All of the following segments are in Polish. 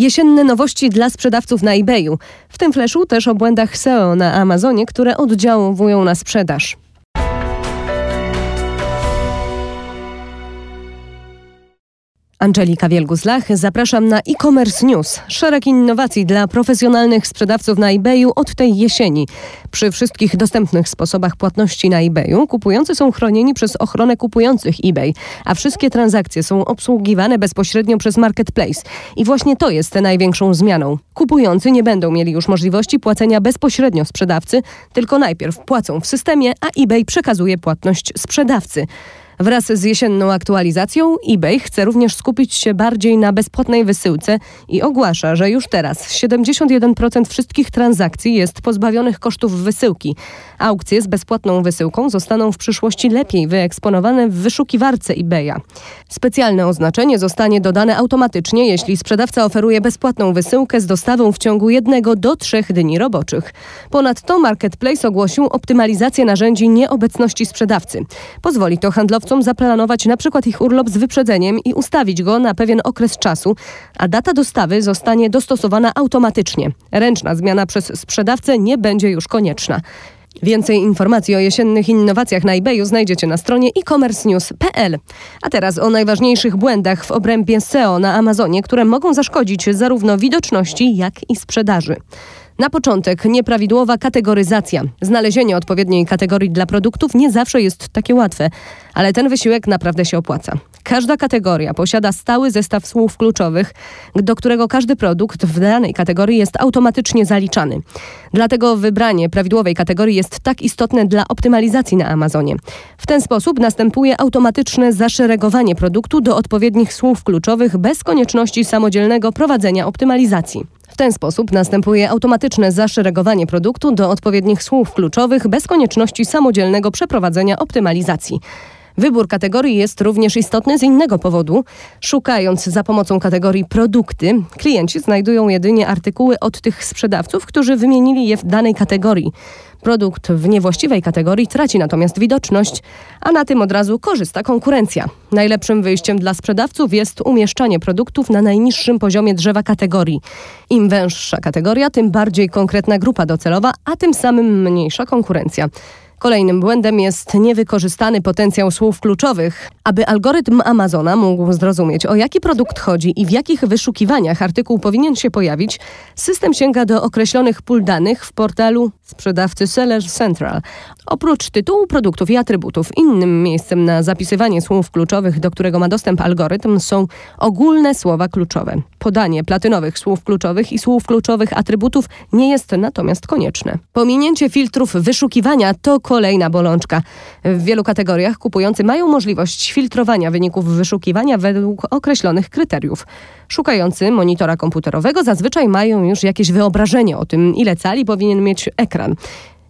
Jesienne nowości dla sprzedawców na eBayu. W tym fleszu też o błędach SEO na Amazonie, które oddziałują na sprzedaż. Angelika Wielgus-Lach, zapraszam na e-commerce news. Szereg innowacji dla profesjonalnych sprzedawców na eBayu od tej jesieni. Przy wszystkich dostępnych sposobach płatności na eBayu kupujący są chronieni przez ochronę kupujących eBay, a wszystkie transakcje są obsługiwane bezpośrednio przez marketplace. I właśnie to jest największą zmianą. Kupujący nie będą mieli już możliwości płacenia bezpośrednio sprzedawcy, tylko najpierw płacą w systemie, a eBay przekazuje płatność sprzedawcy. Wraz z jesienną aktualizacją eBay chce również skupić się bardziej na bezpłatnej wysyłce i ogłasza, że już teraz 71% wszystkich transakcji jest pozbawionych kosztów wysyłki. Aukcje z bezpłatną wysyłką zostaną w przyszłości lepiej wyeksponowane w wyszukiwarce eBaya. Specjalne oznaczenie zostanie dodane automatycznie, jeśli sprzedawca oferuje bezpłatną wysyłkę z dostawą w ciągu jednego do trzech dni roboczych. Ponadto Marketplace ogłosił optymalizację narzędzi nieobecności sprzedawcy. Pozwoli to handlowcom pracodawcom zaplanować na przykład ich urlop z wyprzedzeniem i ustawić go na pewien okres czasu, a data dostawy zostanie dostosowana automatycznie. Ręczna zmiana przez sprzedawcę nie będzie już konieczna. Więcej informacji o jesiennych innowacjach na eBayu znajdziecie na stronie e-commercenews.pl. A teraz o najważniejszych błędach w obrębie SEO na Amazonie, które mogą zaszkodzić zarówno widoczności, jak i sprzedaży. Na początek nieprawidłowa kategoryzacja. Znalezienie odpowiedniej kategorii dla produktów nie zawsze jest takie łatwe, ale ten wysiłek naprawdę się opłaca. Każda kategoria posiada stały zestaw słów kluczowych, do którego każdy produkt w danej kategorii jest automatycznie zaliczany. Dlatego wybranie prawidłowej kategorii jest tak istotne dla optymalizacji na Amazonie. W ten sposób następuje automatyczne zaszeregowanie produktu do odpowiednich słów kluczowych bez konieczności samodzielnego prowadzenia optymalizacji. W ten sposób następuje automatyczne zaszeregowanie produktu do odpowiednich słów kluczowych bez konieczności samodzielnego przeprowadzenia optymalizacji. Wybór kategorii jest również istotny z innego powodu. Szukając za pomocą kategorii produkty, klienci znajdują jedynie artykuły od tych sprzedawców, którzy wymienili je w danej kategorii. Produkt w niewłaściwej kategorii traci natomiast widoczność, a na tym od razu korzysta konkurencja. Najlepszym wyjściem dla sprzedawców jest umieszczanie produktów na najniższym poziomie drzewa kategorii. Im węższa kategoria, tym bardziej konkretna grupa docelowa, a tym samym mniejsza konkurencja. Kolejnym błędem jest niewykorzystany potencjał słów kluczowych. Aby algorytm Amazona mógł zrozumieć, o jaki produkt chodzi i w jakich wyszukiwaniach artykuł powinien się pojawić, system sięga do określonych pól danych w portalu sprzedawcy Seller Central. Oprócz tytułu produktów i atrybutów, innym miejscem na zapisywanie słów kluczowych, do którego ma dostęp algorytm, są ogólne słowa kluczowe. Podanie platynowych słów kluczowych i słów kluczowych atrybutów nie jest natomiast konieczne. Pominięcie filtrów wyszukiwania to kolejna bolączka. W wielu kategoriach kupujący mają możliwość filtrowania wyników wyszukiwania według określonych kryteriów. Szukający monitora komputerowego zazwyczaj mają już jakieś wyobrażenie o tym, ile cali powinien mieć ekran.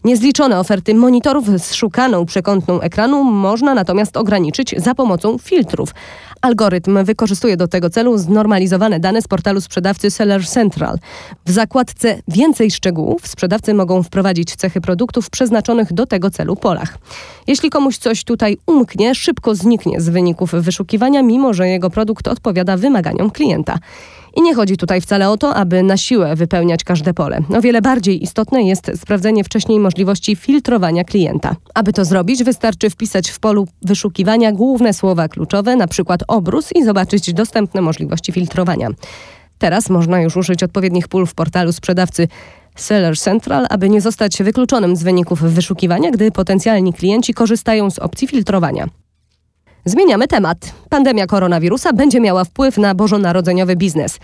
Niezliczone oferty monitorów z szukaną przekątną ekranu można natomiast ograniczyć za pomocą filtrów. Algorytm wykorzystuje do tego celu znormalizowane dane z portalu sprzedawcy Seller Central. W zakładce Więcej szczegółów sprzedawcy mogą wprowadzić cechy produktów przeznaczonych do tego celu polach. Jeśli komuś coś tutaj umknie, szybko zniknie z wyników wyszukiwania, mimo że jego produkt odpowiada wymaganiom klienta. I nie chodzi tutaj wcale o to, aby na siłę wypełniać każde pole. O wiele bardziej istotne jest sprawdzenie wcześniej możliwości filtrowania klienta. Aby to zrobić, wystarczy wpisać w polu wyszukiwania główne słowa kluczowe, przykład obrus i zobaczyć dostępne możliwości filtrowania. Teraz można już użyć odpowiednich pól w portalu sprzedawcy Seller Central, aby nie zostać wykluczonym z wyników wyszukiwania, gdy potencjalni klienci korzystają z opcji filtrowania. Zmieniamy temat. Pandemia koronawirusa będzie miała wpływ na bożonarodzeniowy biznes.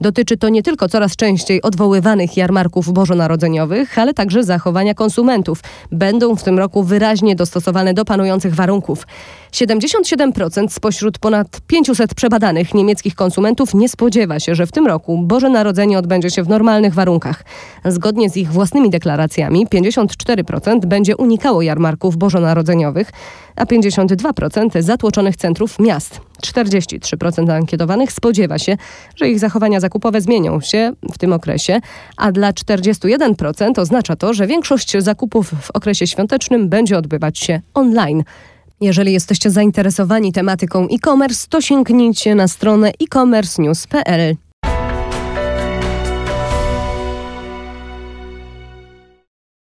Dotyczy to nie tylko coraz częściej odwoływanych jarmarków bożonarodzeniowych, ale także zachowania konsumentów. Będą w tym roku wyraźnie dostosowane do panujących warunków. 77% spośród ponad 500 przebadanych niemieckich konsumentów nie spodziewa się, że w tym roku Boże Narodzenie odbędzie się w normalnych warunkach. Zgodnie z ich własnymi deklaracjami 54% będzie unikało jarmarków bożonarodzeniowych, a 52% zatłoczonych centrów miast. 43% ankietowanych spodziewa się, że ich zachowania zakupowe zmienią się w tym okresie, a dla 41% oznacza to, że większość zakupów w okresie świątecznym będzie odbywać się online. Jeżeli jesteście zainteresowani tematyką e-commerce, to sięgnijcie na stronę e-commerce news.pl.